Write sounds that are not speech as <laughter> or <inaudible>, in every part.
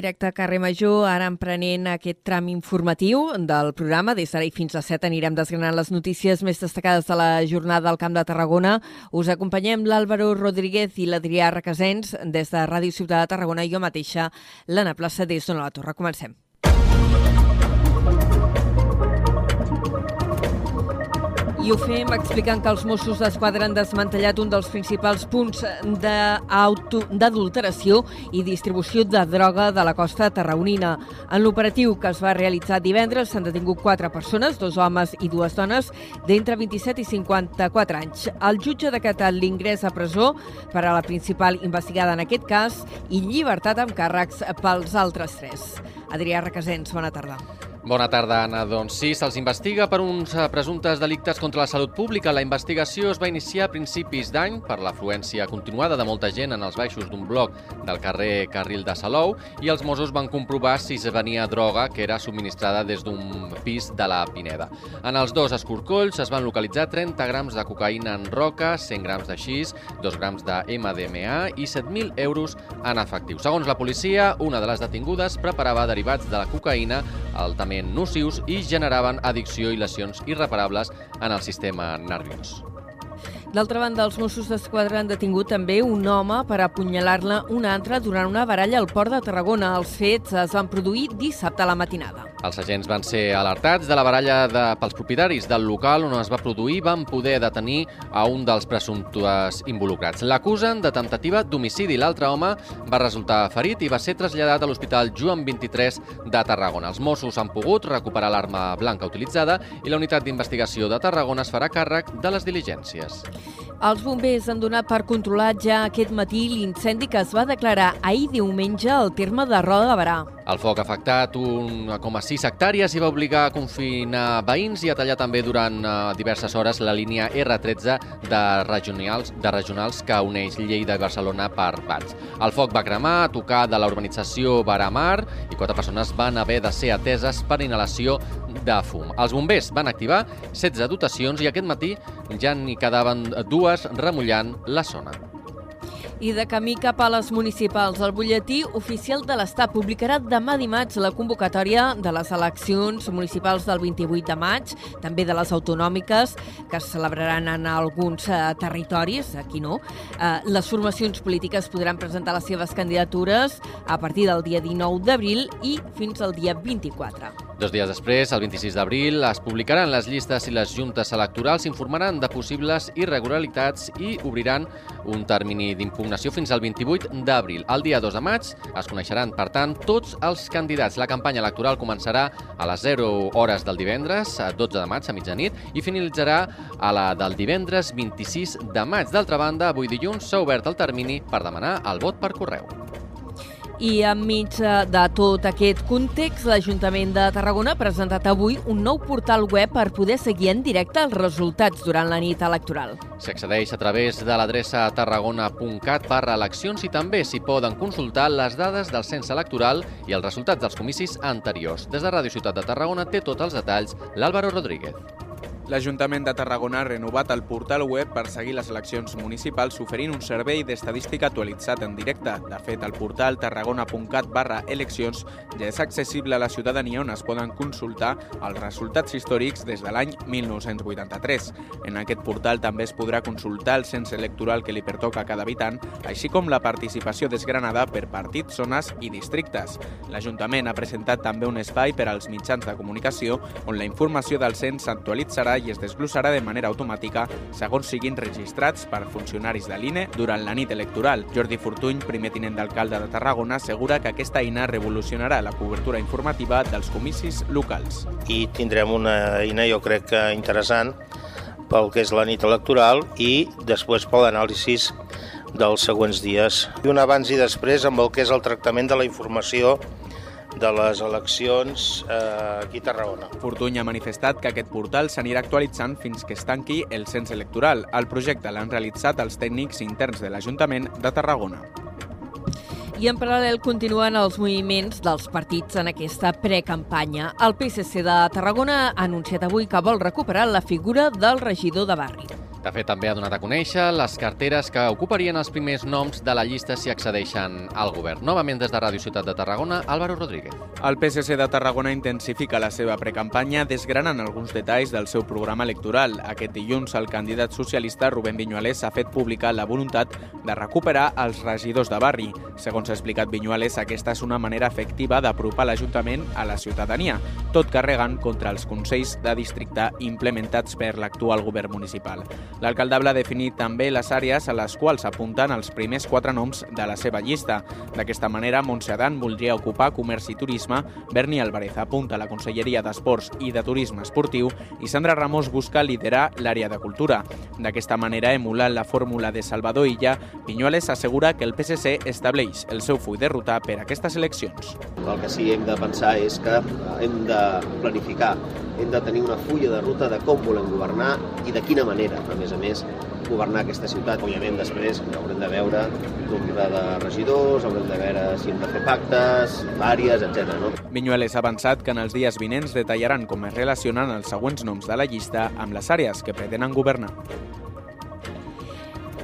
Directe a carrer Major, ara emprenent aquest tram informatiu del programa. Des d'ara i fins a 7 anirem desgranant les notícies més destacades de la jornada al Camp de Tarragona. Us acompanyem l'Àlvaro Rodríguez i l'Adrià Requesens des de Ràdio Ciutat de Tarragona i jo mateixa, l'Anna Plaça, des d'Ona la Torre. Comencem. I ho fem explicant que els Mossos d'Esquadra han desmantellat un dels principals punts d'adulteració i distribució de droga de la costa tarragonina. En l'operatiu que es va realitzar divendres s'han detingut quatre persones, dos homes i dues dones, d'entre 27 i 54 anys. El jutge ha decretat l'ingrés a presó per a la principal investigada en aquest cas i llibertat amb càrrecs pels altres tres. Adrià Requesens, bona tarda. Bona tarda, Anna. Doncs sí, se'ls investiga per uns eh, presumptes delictes contra la salut pública. La investigació es va iniciar a principis d'any per l'afluència continuada de molta gent en els baixos d'un bloc del carrer Carril de Salou i els Mossos van comprovar si se venia droga que era subministrada des d'un pis de la Pineda. En els dos escorcolls es van localitzar 30 grams de cocaïna en roca, 100 grams de xis, 2 grams de MDMA i 7.000 euros en efectiu. Segons la policia, una de les detingudes preparava derivats de la cocaïna altament altament nocius i generaven addicció i lesions irreparables en el sistema nerviós. D'altra banda, els Mossos d'Esquadra han detingut també un home per apunyalar-ne un altre durant una baralla al port de Tarragona. Els fets es van produir dissabte a la matinada. Els agents van ser alertats de la baralla de, pels propietaris del local on es va produir i van poder detenir a un dels presumptes involucrats. L'acusen de temptativa d'homicidi. L'altre home va resultar ferit i va ser traslladat a l'Hospital Joan 23 de Tarragona. Els Mossos han pogut recuperar l'arma blanca utilitzada i la unitat d'investigació de Tarragona es farà càrrec de les diligències. Els bombers han donat per controlat ja aquest matí l'incendi que es va declarar ahir diumenge al terme de Roda de Barà. El foc ha afectat 1,6 hectàrees i va obligar a confinar veïns i a tallar també durant uh, diverses hores la línia R13 de regionals, de regionals que uneix Lleida i Barcelona per Valls. El foc va cremar a tocar de la urbanització Baramar i quatre persones van haver de ser ateses per inhalació de fum. Els bombers van activar 16 dotacions i aquest matí ja n'hi quedaven dues remullant la zona. I de camí cap a les municipals, el butlletí oficial de l'Estat publicarà demà dimarts la convocatòria de les eleccions municipals del 28 de maig, també de les autonòmiques, que es celebraran en alguns eh, territoris, aquí no. Eh, les formacions polítiques podran presentar les seves candidatures a partir del dia 19 d'abril i fins al dia 24. Dos dies després, el 26 d'abril, es publicaran les llistes i les juntes electorals informaran de possibles irregularitats i obriran un termini d'impugnació fins al 28 d'abril. El dia 2 de maig es coneixeran, per tant, tots els candidats. La campanya electoral començarà a les 0 hores del divendres, a 12 de maig, a mitjanit, i finalitzarà a la del divendres 26 de maig. D'altra banda, avui dilluns s'ha obert el termini per demanar el vot per correu. I enmig de tot aquest context, l'Ajuntament de Tarragona ha presentat avui un nou portal web per poder seguir en directe els resultats durant la nit electoral. S'accedeix a través de l'adreça tarragona.cat barra eleccions i també s'hi poden consultar les dades del cens electoral i els resultats dels comicis anteriors. Des de Ràdio Ciutat de Tarragona té tots els detalls l'Àlvaro Rodríguez. L'Ajuntament de Tarragona ha renovat el portal web per seguir les eleccions municipals oferint un servei d'estadística actualitzat en directe. De fet, el portal tarragona.cat barra eleccions ja és accessible a la ciutadania on es poden consultar els resultats històrics des de l'any 1983. En aquest portal també es podrà consultar el cens electoral que li pertoca a cada habitant, així com la participació desgranada per partits, zones i districtes. L'Ajuntament ha presentat també un espai per als mitjans de comunicació on la informació del cens s'actualitzarà i es desglossarà de manera automàtica segons siguin registrats per funcionaris de l'INE durant la nit electoral. Jordi Fortuny, primer tinent d'alcalde de Tarragona, assegura que aquesta eina revolucionarà la cobertura informativa dels comicis locals. I tindrem una eina, jo crec que interessant, pel que és la nit electoral i després per l'anàlisi dels següents dies. I un abans i després amb el que és el tractament de la informació de les eleccions eh, aquí a Tarragona. Fortuny ha manifestat que aquest portal s'anirà actualitzant fins que es tanqui el cens electoral. El projecte l'han realitzat els tècnics interns de l'Ajuntament de Tarragona. I en paral·lel continuen els moviments dels partits en aquesta precampanya. El PSC de Tarragona ha anunciat avui que vol recuperar la figura del regidor de barri. De fet, també ha donat a conèixer les carteres que ocuparien els primers noms de la llista si accedeixen al govern. Novament des de Ràdio Ciutat de Tarragona, Álvaro Rodríguez. El PSC de Tarragona intensifica la seva precampanya desgranant alguns detalls del seu programa electoral. Aquest dilluns, el candidat socialista Rubén Viñuales ha fet pública la voluntat de recuperar els regidors de barri. Segons ha explicat Viñuales, aquesta és una manera efectiva d'apropar l'Ajuntament a la ciutadania, tot carregant contra els consells de districte implementats per l'actual govern municipal. L'alcaldable ha definit també les àrees a les quals apunten els primers quatre noms de la seva llista. D'aquesta manera, Montse Adán voldria ocupar Comerç i Turisme, Berni Álvarez apunta a la Conselleria d'Esports i de Turisme Esportiu i Sandra Ramos busca liderar l'àrea de cultura. D'aquesta manera, emulant la fórmula de Salvador Illa, Piñueles assegura que el PSC estableix el seu full de ruta per a aquestes eleccions. El que sí hem de pensar és que hem de planificar, hem de tenir una fulla de ruta de com volem governar i de quina manera, a més a més, governar aquesta ciutat. Òbviament, després haurem de veure nombre de regidors, haurem de veure si hem de fer pactes, àrees, etc. No? Viñueles ha avançat que en els dies vinents detallaran com es relacionen els següents noms de la llista amb les àrees que pretenen governar.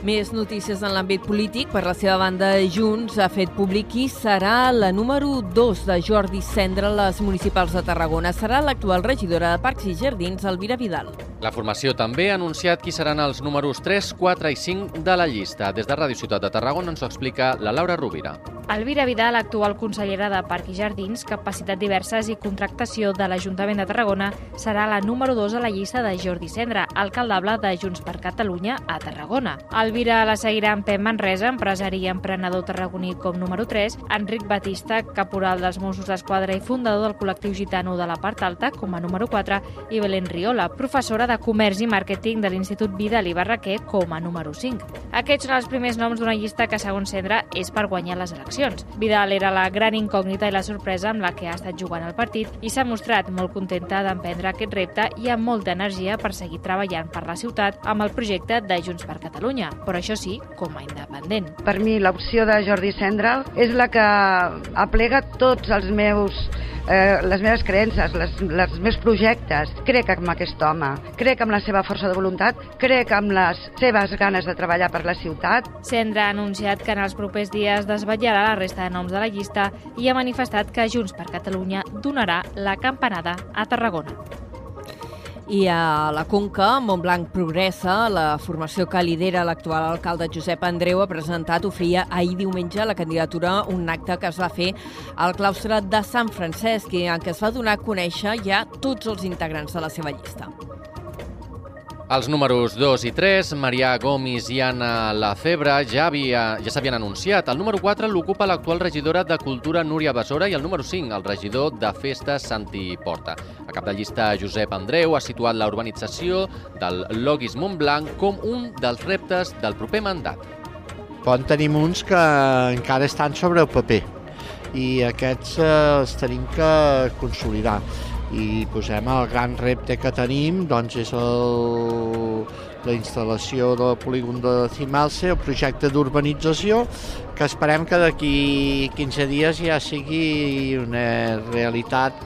Més notícies en l'àmbit polític. Per la seva banda, Junts ha fet públic qui serà la número 2 de Jordi Cendra a les municipals de Tarragona. Serà l'actual regidora de Parcs i Jardins, Elvira Vidal. La formació també ha anunciat qui seran els números 3, 4 i 5 de la llista. Des de Ràdio Ciutat de Tarragona ens ho explica la Laura Rovira. Elvira Vidal, actual consellera de Parc i Jardins, Capacitat Diverses i Contractació de l'Ajuntament de Tarragona, serà la número 2 a la llista de Jordi Cendra, alcaldable de Junts per Catalunya a Tarragona. Elvira la seguirà en Pep Manresa, empresari i emprenedor tarragoní com número 3, Enric Batista, caporal dels Mossos d'Esquadra i fundador del col·lectiu gitano de la part alta, com a número 4, i Belén Riola, professora de Comerç i Màrqueting de l'Institut Vidal i Barraquer, com a número 5. Aquests són els primers noms d'una llista que, segons Cendra, és per guanyar les eleccions. Vidal era la gran incògnita i la sorpresa amb la que ha estat jugant el partit i s'ha mostrat molt contenta d'emprendre aquest repte i amb molta energia per seguir treballant per la ciutat amb el projecte de Junts per Catalunya, però això sí, com a independent. Per mi l'opció de Jordi Cendra és la que aplega tots els meus eh, les meves creences, les, els meus projectes. Crec en aquest home, crec en la seva força de voluntat, crec en les seves ganes de treballar per la ciutat. Cendra ha anunciat que en els propers dies desvetllarà la resta de noms de la llista i ha manifestat que Junts per Catalunya donarà la campanada a Tarragona. I a la Conca, Montblanc progressa. La formació que lidera l'actual alcalde Josep Andreu ha presentat, oferia ahir diumenge la candidatura un acte que es va fer al claustre de Sant Francesc i en què es va donar a conèixer ja tots els integrants de la seva llista. Els números 2 i 3, Marià Gomis i Anna Lafebre, ja, havia, ja s'havien anunciat. El número 4 l'ocupa l'actual regidora de Cultura Núria Besora i el número 5, el regidor de Festes Santi Porta. A cap de llista, Josep Andreu ha situat la urbanització del Logis Montblanc com un dels reptes del proper mandat. En tenim uns que encara estan sobre el paper i aquests eh, els tenim que consolidar i posem el gran repte que tenim doncs és el, la instal·lació del polígon de Cimalse, el projecte d'urbanització, que esperem que d'aquí 15 dies ja sigui una realitat.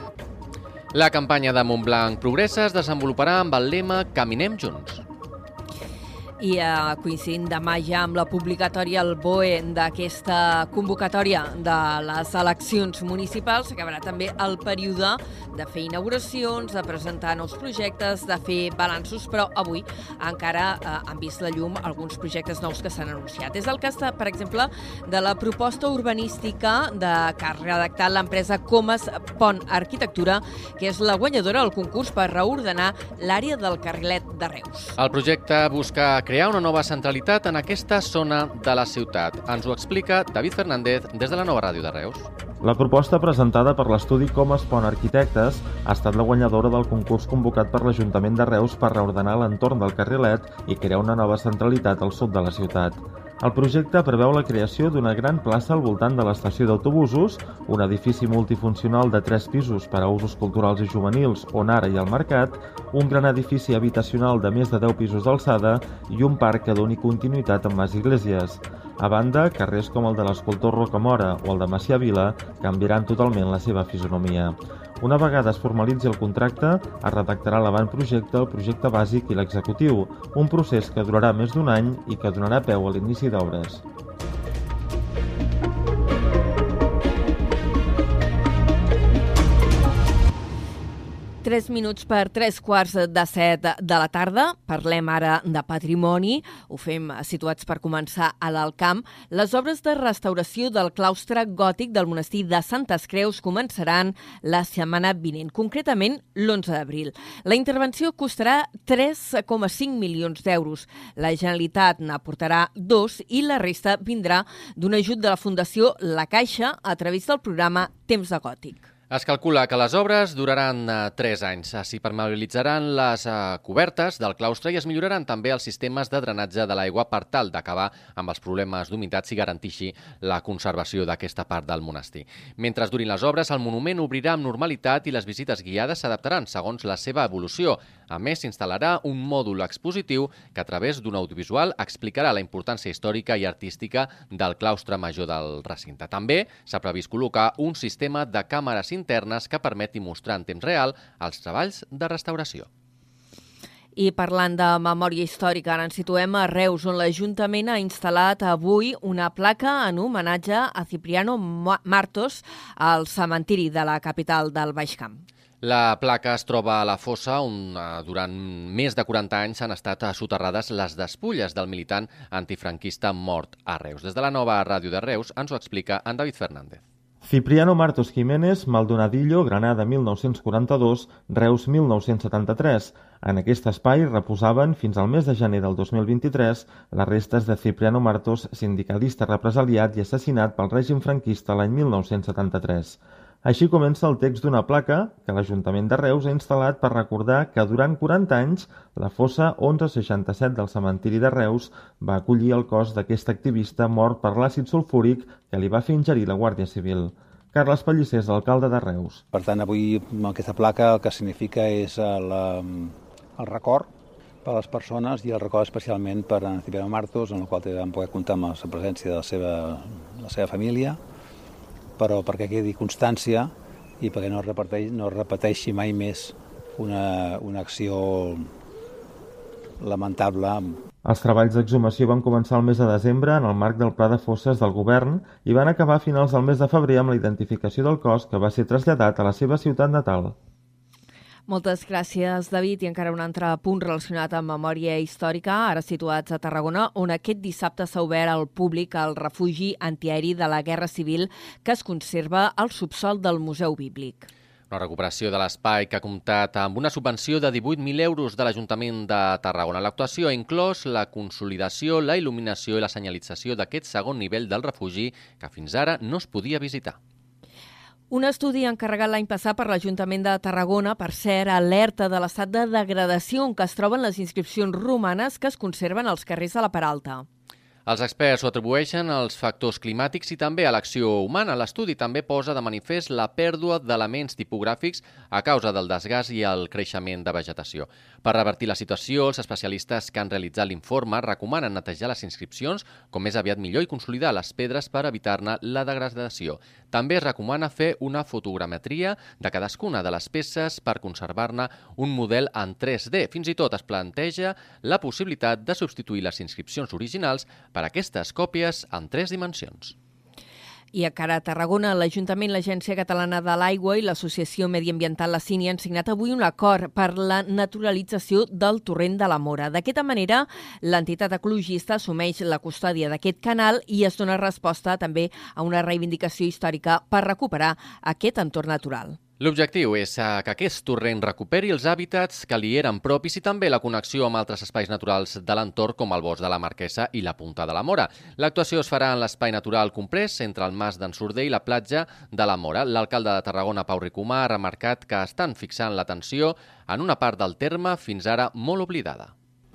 La campanya de Montblanc Progressa es desenvoluparà amb el lema Caminem junts i eh, coincidint demà ja amb la publicatòria al BOE d'aquesta convocatòria de les eleccions municipals, s'acabarà també el període de fer inauguracions, de presentar nous projectes, de fer balanços, però avui encara eh, han vist la llum alguns projectes nous que s'han anunciat. És el cas, de, per exemple, de la proposta urbanística de que ha redactat l'empresa Comas Pont Arquitectura, que és la guanyadora del concurs per reordenar l'àrea del carrilet de Reus. El projecte busca crear una nova centralitat en aquesta zona de la ciutat. Ens ho explica David Fernández des de la nova ràdio de Reus. La proposta presentada per l'estudi Com es pon arquitectes ha estat la guanyadora del concurs convocat per l'Ajuntament de Reus per reordenar l'entorn del carrilet i crear una nova centralitat al sud de la ciutat. El projecte preveu la creació d'una gran plaça al voltant de l'estació d'autobusos, un edifici multifuncional de tres pisos per a usos culturals i juvenils on ara hi ha el mercat, un gran edifici habitacional de més de 10 pisos d'alçada i un parc que doni continuïtat amb Mas Iglesias. A banda, carrers com el de l'escultor Rocamora o el de Macià Vila canviaran totalment la seva fisonomia. Una vegada es formalitzi el contracte, es redactarà l'avantprojecte, el projecte bàsic i l'executiu, un procés que durarà més d'un any i que donarà peu a l'inici d'obres. 3 minuts per 3 quarts de 7 de la tarda. Parlem ara de patrimoni. Ho fem situats per començar a l'Alt Camp. Les obres de restauració del claustre gòtic del monestir de Santes Creus començaran la setmana vinent, concretament l'11 d'abril. La intervenció costarà 3,5 milions d'euros. La Generalitat n'aportarà dos i la resta vindrà d'un ajut de la Fundació La Caixa a través del programa Temps de Gòtic. Es calcula que les obres duraran 3 eh, anys. S'hi permeabilitzaran les eh, cobertes del claustre i es milloraran també els sistemes de drenatge de l'aigua per tal d'acabar amb els problemes d'humitat i garantixi la conservació d'aquesta part del monestir. Mentre durin les obres, el monument obrirà amb normalitat i les visites guiades s'adaptaran segons la seva evolució. A més, s'instal·larà un mòdul expositiu que a través d'un audiovisual explicarà la importància històrica i artística del claustre major del recinte. També s'ha previst col·locar un sistema de càmeres internes que permeti mostrar en temps real els treballs de restauració. I parlant de memòria històrica, ara ens situem a Reus, on l'Ajuntament ha instal·lat avui una placa en homenatge a Cipriano Martos al cementiri de la capital del Baix Camp. La placa es troba a la fossa on eh, durant més de 40 anys han estat soterrades les despulles del militant antifranquista mort a Reus. Des de la nova ràdio de Reus ens ho explica en David Fernández. Cipriano Martos Jiménez, Maldonadillo, Granada 1942, Reus 1973. En aquest espai reposaven fins al mes de gener del 2023 les restes de Cipriano Martos, sindicalista represaliat i assassinat pel règim franquista l'any 1973. Així comença el text d'una placa que l'Ajuntament de Reus ha instal·lat per recordar que durant 40 anys la fossa 1167 del cementiri de Reus va acollir el cos d'aquest activista mort per l'àcid sulfúric que li va fer ingerir la Guàrdia Civil. Carles Pallissers, alcalde de Reus. Per tant, avui aquesta placa el que significa és el, el record per a les persones i el record especialment per a Cipriano Martos, en el qual vam poder comptar amb la presència de la seva, la seva família, però perquè quedi constància i perquè no, repeteixi, no repeteixi mai més una, una acció lamentable. Els treballs d'exhumació van començar el mes de desembre en el marc del Pla de Fosses del Govern i van acabar a finals del mes de febrer amb la identificació del cos que va ser traslladat a la seva ciutat natal. Moltes gràcies, David. I encara un altre punt relacionat amb memòria històrica, ara situats a Tarragona, on aquest dissabte s'ha obert al públic el refugi antiaeri de la Guerra Civil que es conserva al subsol del Museu Bíblic. Una recuperació de l'espai que ha comptat amb una subvenció de 18.000 euros de l'Ajuntament de Tarragona. L'actuació ha inclòs la consolidació, la il·luminació i la senyalització d'aquest segon nivell del refugi que fins ara no es podia visitar. Un estudi encarregat l'any passat per l'Ajuntament de Tarragona, per cert, alerta de l'estat de degradació en què es troben les inscripcions romanes que es conserven als carrers de la Peralta. Els experts ho atribueixen als factors climàtics i també a l'acció humana. L'estudi també posa de manifest la pèrdua d'elements tipogràfics a causa del desgast i el creixement de vegetació. Per revertir la situació, els especialistes que han realitzat l'informe recomanen netejar les inscripcions com més aviat millor i consolidar les pedres per evitar-ne la degradació. També es recomana fer una fotogrametria de cadascuna de les peces per conservar-ne un model en 3D. Fins i tot es planteja la possibilitat de substituir les inscripcions originals per aquestes còpies en tres dimensions. I a cara a Tarragona, l'Ajuntament, l'Agència Catalana de l'Aigua i l'Associació Mediambiental La Cini han signat avui un acord per la naturalització del torrent de la Mora. D'aquesta manera, l'entitat ecologista assumeix la custòdia d'aquest canal i es dona resposta també a una reivindicació històrica per recuperar aquest entorn natural. L'objectiu és eh, que aquest torrent recuperi els hàbitats que li eren propis i també la connexió amb altres espais naturals de l'entorn com el bosc de la Marquesa i la Punta de la Mora. L'actuació es farà en l'espai natural comprès entre el Mas d'en Sorder i la platja de la Mora. L'alcalde de Tarragona, Pau Ricomà, ha remarcat que estan fixant l'atenció en una part del terme fins ara molt oblidada.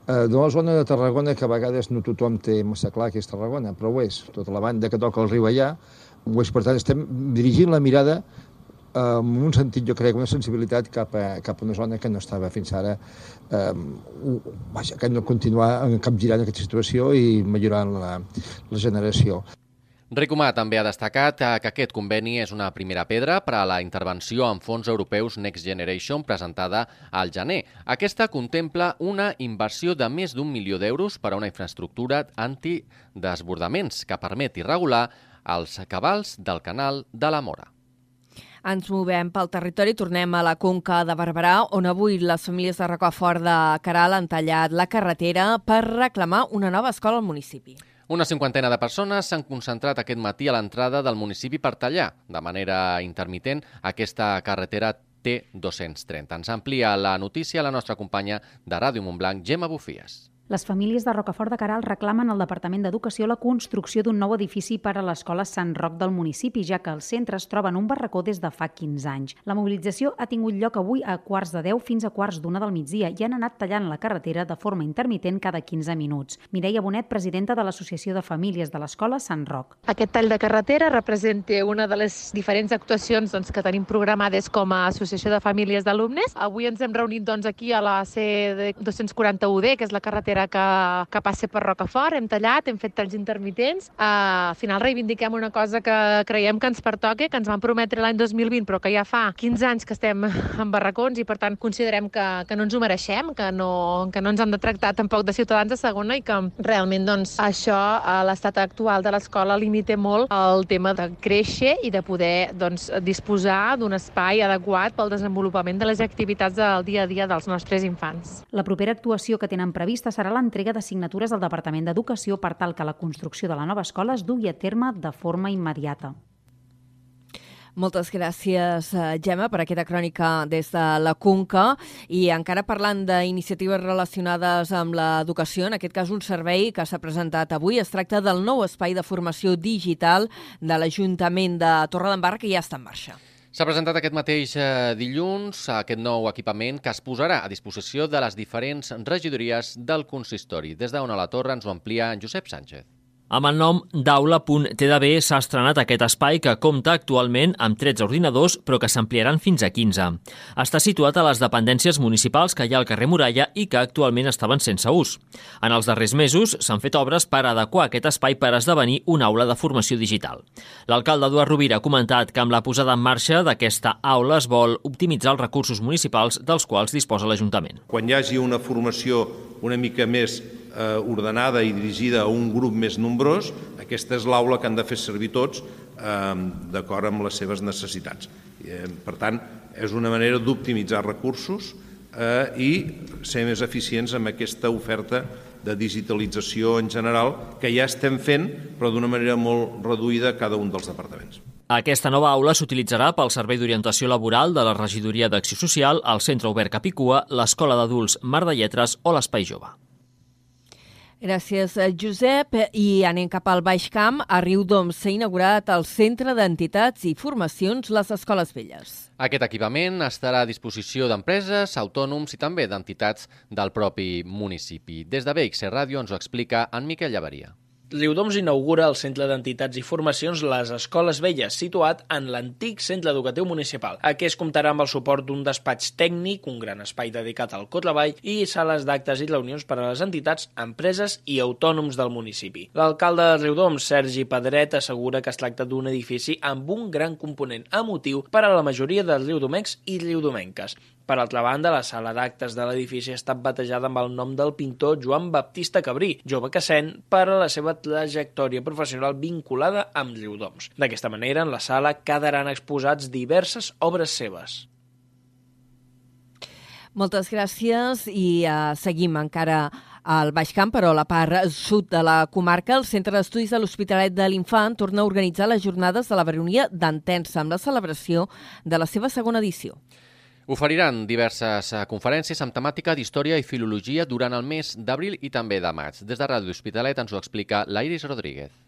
Eh, de la zona de Tarragona, que a vegades no tothom té massa clar que és Tarragona, però ho és. Tota la banda que toca el riu allà, ho és. Per tant, estem dirigint la mirada en un sentit, jo crec, una sensibilitat cap a, cap a una zona que no estava fins ara, eh, vaja, que no continuar capgirant aquesta situació i millorant la, la generació. Ricomà també ha destacat que aquest conveni és una primera pedra per a la intervenció en fons europeus Next Generation presentada al gener. Aquesta contempla una inversió de més d'un milió d'euros per a una infraestructura antidesbordaments que permeti regular els cabals del canal de la Mora. Ens movem pel territori, tornem a la Conca de Barberà, on avui les famílies de Rocafort de Caral han tallat la carretera per reclamar una nova escola al municipi. Una cinquantena de persones s'han concentrat aquest matí a l'entrada del municipi per tallar, de manera intermitent, aquesta carretera T230. Ens amplia la notícia la nostra companya de Ràdio Montblanc, Gemma Bufies. Les famílies de Rocafort de Caral reclamen al Departament d'Educació la construcció d'un nou edifici per a l'escola Sant Roc del municipi, ja que el centre es troba en un barracó des de fa 15 anys. La mobilització ha tingut lloc avui a quarts de 10 fins a quarts d'una del migdia i han anat tallant la carretera de forma intermitent cada 15 minuts. Mireia Bonet, presidenta de l'Associació de Famílies de l'Escola Sant Roc. Aquest tall de carretera representa una de les diferents actuacions doncs, que tenim programades com a Associació de Famílies d'Alumnes. Avui ens hem reunit doncs, aquí a la C241D, que és la carretera carretera que, que passa per Rocafort, hem tallat, hem fet talls intermitents. Uh, al final reivindiquem una cosa que creiem que ens pertoca, que ens van prometre l'any 2020, però que ja fa 15 anys que estem <laughs> en barracons i per tant considerem que, que no ens ho mereixem, que no, que no ens han de tractar tampoc de ciutadans de segona i que realment doncs, això a l'estat actual de l'escola limita molt el tema de créixer i de poder doncs, disposar d'un espai adequat pel desenvolupament de les activitats del dia a dia dels nostres infants. La propera actuació que tenen prevista serà serà l'entrega de signatures al Departament d'Educació per tal que la construcció de la nova escola es dugui a terme de forma immediata. Moltes gràcies, eh, Gemma, per aquesta crònica des de la Conca. I encara parlant d'iniciatives relacionades amb l'educació, en aquest cas un servei que s'ha presentat avui, es tracta del nou espai de formació digital de l'Ajuntament de Torredembarra, que ja està en marxa. S'ha presentat aquest mateix eh, dilluns aquest nou equipament que es posarà a disposició de les diferents regidories del consistori. Des d'on a la torre ens ho amplia en Josep Sánchez. Amb el nom d'aula.tdb s'ha estrenat aquest espai que compta actualment amb 13 ordinadors però que s'ampliaran fins a 15. Està situat a les dependències municipals que hi ha al carrer Muralla i que actualment estaven sense ús. En els darrers mesos s'han fet obres per adequar aquest espai per esdevenir una aula de formació digital. L'alcalde Eduard Rovira ha comentat que amb la posada en marxa d'aquesta aula es vol optimitzar els recursos municipals dels quals disposa l'Ajuntament. Quan hi hagi una formació una mica més eh, ordenada i dirigida a un grup més nombrós, aquesta és l'aula que han de fer servir tots eh, d'acord amb les seves necessitats. Eh, per tant, és una manera d'optimitzar recursos eh, i ser més eficients amb aquesta oferta de digitalització en general que ja estem fent, però d'una manera molt reduïda a cada un dels departaments. Aquesta nova aula s'utilitzarà pel Servei d'Orientació Laboral de la Regidoria d'Acció Social, el Centre Obert Capicua, l'Escola d'Adults Mar de Lletres o l'Espai Jove. Gràcies, eh, Josep. I anem cap al Baix Camp. A Riudoms s'ha inaugurat el Centre d'Entitats i Formacions Les Escoles Velles. Aquest equipament estarà a disposició d'empreses, autònoms i també d'entitats del propi municipi. Des de BXC Ràdio ens ho explica en Miquel Llavaria. Riudoms inaugura el Centre d'Entitats i Formacions Les Escoles Velles, situat en l'antic Centre Educatiu Municipal. Aquest comptarà amb el suport d'un despatx tècnic, un gran espai dedicat al treball i sales d'actes i reunions per a les entitats, empreses i autònoms del municipi. L'alcalde de Riudoms, Sergi Pedret, assegura que es tracta d'un edifici amb un gran component emotiu per a la majoria dels riudomencs i riudomenques. Per altra banda, la sala d'actes de l'edifici ha estat batejada amb el nom del pintor Joan Baptista Cabrí, jove que sent per a la seva trajectòria professional vinculada amb Riudoms. D'aquesta manera, en la sala quedaran exposats diverses obres seves. Moltes gràcies i uh, seguim encara al Baix Camp, però a la part sud de la comarca, el Centre d'Estudis de l'Hospitalet de l'Infant torna a organitzar les jornades de la baronia d'Entensa amb la celebració de la seva segona edició. Oferiran diverses eh, conferències amb temàtica d'història i filologia durant el mes d'abril i també de maig. Des de Ràdio Hospitalet ens ho explica l'Iris Rodríguez.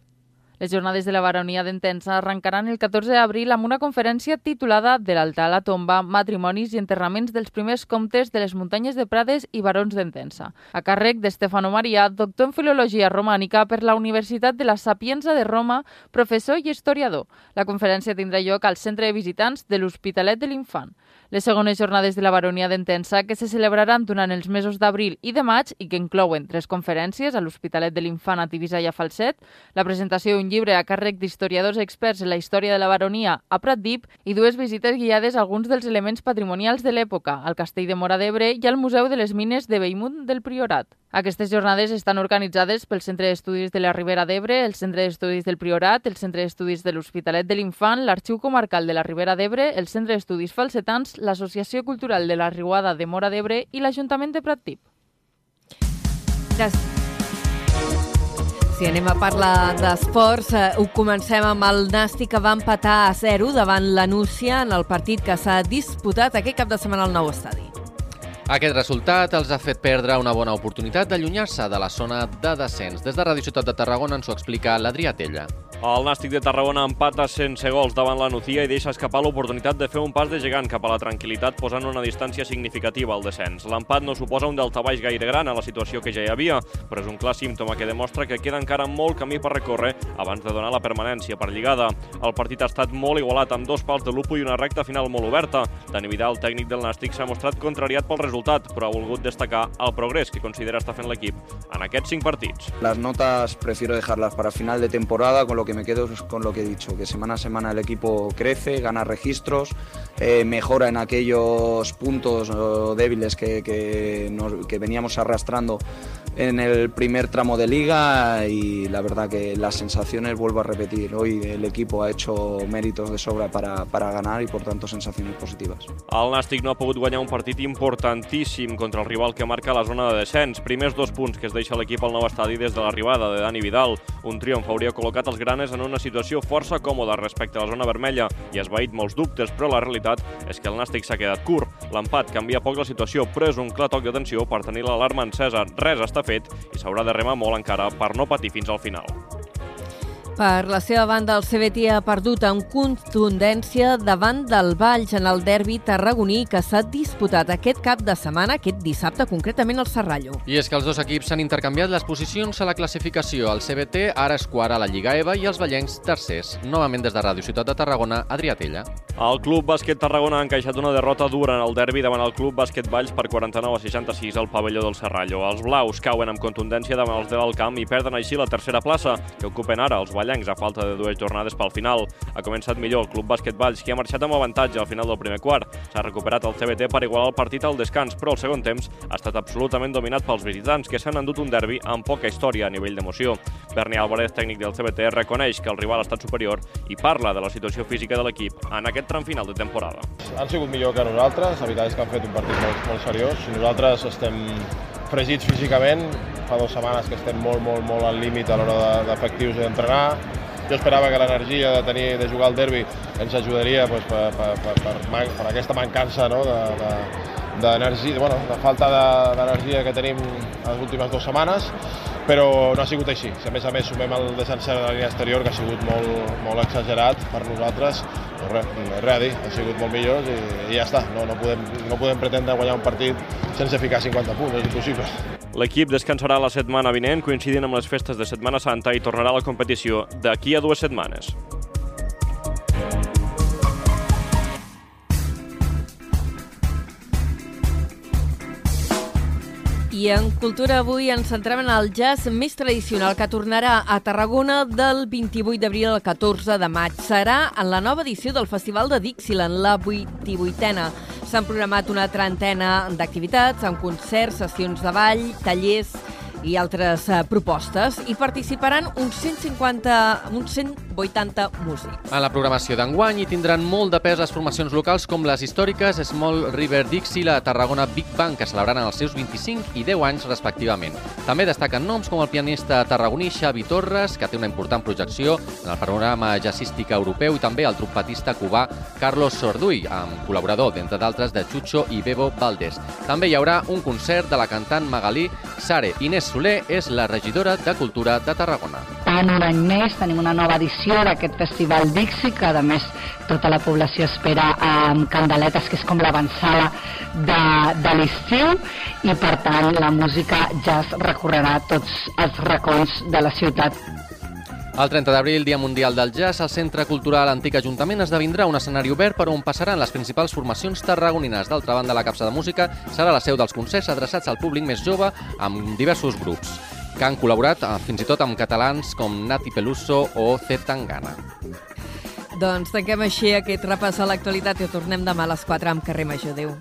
Les jornades de la baronia d'Entensa arrencaran el 14 d'abril amb una conferència titulada De l'altar a la tomba, matrimonis i enterraments dels primers comtes de les muntanyes de Prades i barons d'Entensa, a càrrec d'Estefano Maria, doctor en Filologia Romànica per la Universitat de la Sapienza de Roma, professor i historiador. La conferència tindrà lloc al Centre de Visitants de l'Hospitalet de l'Infant. Les segones jornades de la baronia d'Entensa, que se celebraran durant els mesos d'abril i de maig i que inclouen tres conferències a l'Hospitalet de l'Infant a Tivissa i a Falset, la presentació d'un llibre a càrrec d'historiadors experts en la història de la baronia a Pratdip i dues visites guiades a alguns dels elements patrimonials de l'època, al Castell de Mora d'Ebre i al Museu de les Mines de Bellmunt del Priorat. Aquestes jornades estan organitzades pel Centre d'Estudis de la Ribera d'Ebre, el Centre d'Estudis del Priorat, el Centre d'Estudis de l'Hospitalet de l'Infant, l'Arxiu Comarcal de la Ribera d'Ebre, el Centre d'Estudis Falsetans, l'Associació Cultural de la Riuada de Mora d'Ebre i l'Ajuntament de Pratdip. Gràcies. Si anem a parlar d'esports, eh, ho comencem amb el Nàstic que va empatar a 0 davant la Núcia en el partit que s'ha disputat aquest cap de setmana al nou estadi. Aquest resultat els ha fet perdre una bona oportunitat d'allunyar-se de la zona de descens. Des de Ràdio Ciutat de Tarragona ens ho explica l'Adrià Tella. El Nàstic de Tarragona empata sense gols davant la Nucía i deixa escapar l'oportunitat de fer un pas de gegant cap a la tranquil·litat posant una distància significativa al descens. L'empat no suposa un deltabaix gaire gran a la situació que ja hi havia, però és un clar símptoma que demostra que queda encara molt camí per recórrer abans de donar la permanència per lligada. El partit ha estat molt igualat amb dos pals de lupo i una recta final molt oberta. Dani Vidal, tècnic del Nàstic, s'ha mostrat contrariat pel resultat, però ha volgut destacar el progrés que considera estar fent l'equip en aquests cinc partits. Las notas prefiero dejarlas para final de temporada, con lo que me quedo con lo que he dicho, que semana a semana el equipo crece, gana registros, eh, mejora en aquellos puntos eh, débiles que, que, nos- que veníamos arrastrando en el primer tramo de liga y la verdad que las sensaciones, vuelvo a repetir, hoy el equipo ha hecho méritos de sobra para, para ganar y por tanto sensaciones positivas. El Nàstic no ha pogut guanyar un partit importantíssim contra el rival que marca la zona de descens. Primers dos punts que es deixa l'equip al nou estadi des de l'arribada de Dani Vidal. Un triomf hauria col·locat els granes en una situació força còmoda respecte a la zona vermella i esvaït molts dubtes, però la realitat és que el Nàstic s'ha quedat curt. L'empat canvia poc la situació, però és un clar toc d'atenció per tenir l'alarma encesa. Res està fet i s'haurà de remar molt encara per no patir fins al final. Per la seva banda, el CBT ha perdut en contundència davant del Valls en el derbi tarragoní que s'ha disputat aquest cap de setmana, aquest dissabte, concretament al Serrallo. I és que els dos equips s'han intercanviat les posicions a la classificació. El CBT ara és quart a la Lliga EVA i els ballencs tercers. Novament des de Ràdio Ciutat de Tarragona, Adrià Tella. El Club Bàsquet Tarragona ha encaixat una derrota dura en el derbi davant el Club Bàsquet Valls per 49 a 66 al pavelló del Serrallo. Els blaus cauen amb contundència davant els de l'Alcamp i perden així la tercera plaça, que ocupen ara els ballencs a falta de dues jornades pel final. Ha començat millor el Club Bàsquet Valls, que ha marxat amb avantatge al final del primer quart. S'ha recuperat el CBT per igualar el partit al descans, però el segon temps ha estat absolutament dominat pels visitants, que s'han endut un derbi amb poca història a nivell d'emoció. Berni Álvarez, tècnic del CBT, reconeix que el rival ha estat superior i parla de la situació física de l'equip en aquest tram final de temporada. Han sigut millor que nosaltres, la veritat és que han fet un partit molt, molt seriós. Nosaltres estem fregits físicament, fa dues setmanes que estem molt, molt, molt al límit a l'hora de- d'efectius i d'entrenar. Jo esperava que l'energia de tenir de jugar al derbi ens ajudaria doncs, per, per, per, per, man- per aquesta mancança no? de, de, d'energia, bueno, de falta de- d'energia que tenim les últimes dues setmanes, però no ha sigut així. Si a més a més sumem el desencert de la línia exterior, que ha sigut molt, molt exagerat per nosaltres, dir, ha sigut molt millors i, i ja està. No, no, podem, no podem pretendre guanyar un partit sense ficar 50 punts, és impossible. L'equip descansarà la setmana vinent, coincidint amb les festes de Setmana Santa i tornarà a la competició d'aquí a dues setmanes. I en Cultura avui ens centrem en el jazz més tradicional que tornarà a Tarragona del 28 d'abril al 14 de maig. Serà en la nova edició del Festival de Dixieland, la 28a. S'han programat una trentena d'activitats amb concerts, sessions de ball, tallers i altres eh, propostes. Hi participaran uns 150, uns 180 músics. En la programació d'enguany hi tindran molt de pes les formacions locals com les històriques Small River Dixie i la Tarragona Big Bang, que celebraran els seus 25 i 10 anys respectivament. També destaquen noms com el pianista tarragoní Xavi Torres, que té una important projecció en el panorama jazzístic europeu, i també el trompetista cubà Carlos Sorduy, amb col·laborador, d'entre d'altres, de Chucho i Bebo Valdés. També hi haurà un concert de la cantant Magalí Sare. Inés Soler és la regidora de Cultura de Tarragona. tant, un any més tenim una nova edició d'aquest Festival Dixi, que a més tota la població espera amb candeletes, que és com l'avançada de, de l'estiu, i per tant la música ja es recorrerà tots els racons de la ciutat el 30 d'abril, Dia Mundial del Jazz, el Centre Cultural Antic Ajuntament esdevindrà un escenari obert per on passaran les principals formacions tarragonines. D'altra banda, la capsa de música serà la seu dels concerts adreçats al públic més jove amb diversos grups que han col·laborat eh, fins i tot amb catalans com Nati Peluso o Z Tangana. Doncs tanquem així aquest repàs a l'actualitat i tornem demà a les 4 amb Carrer Major. Adéu.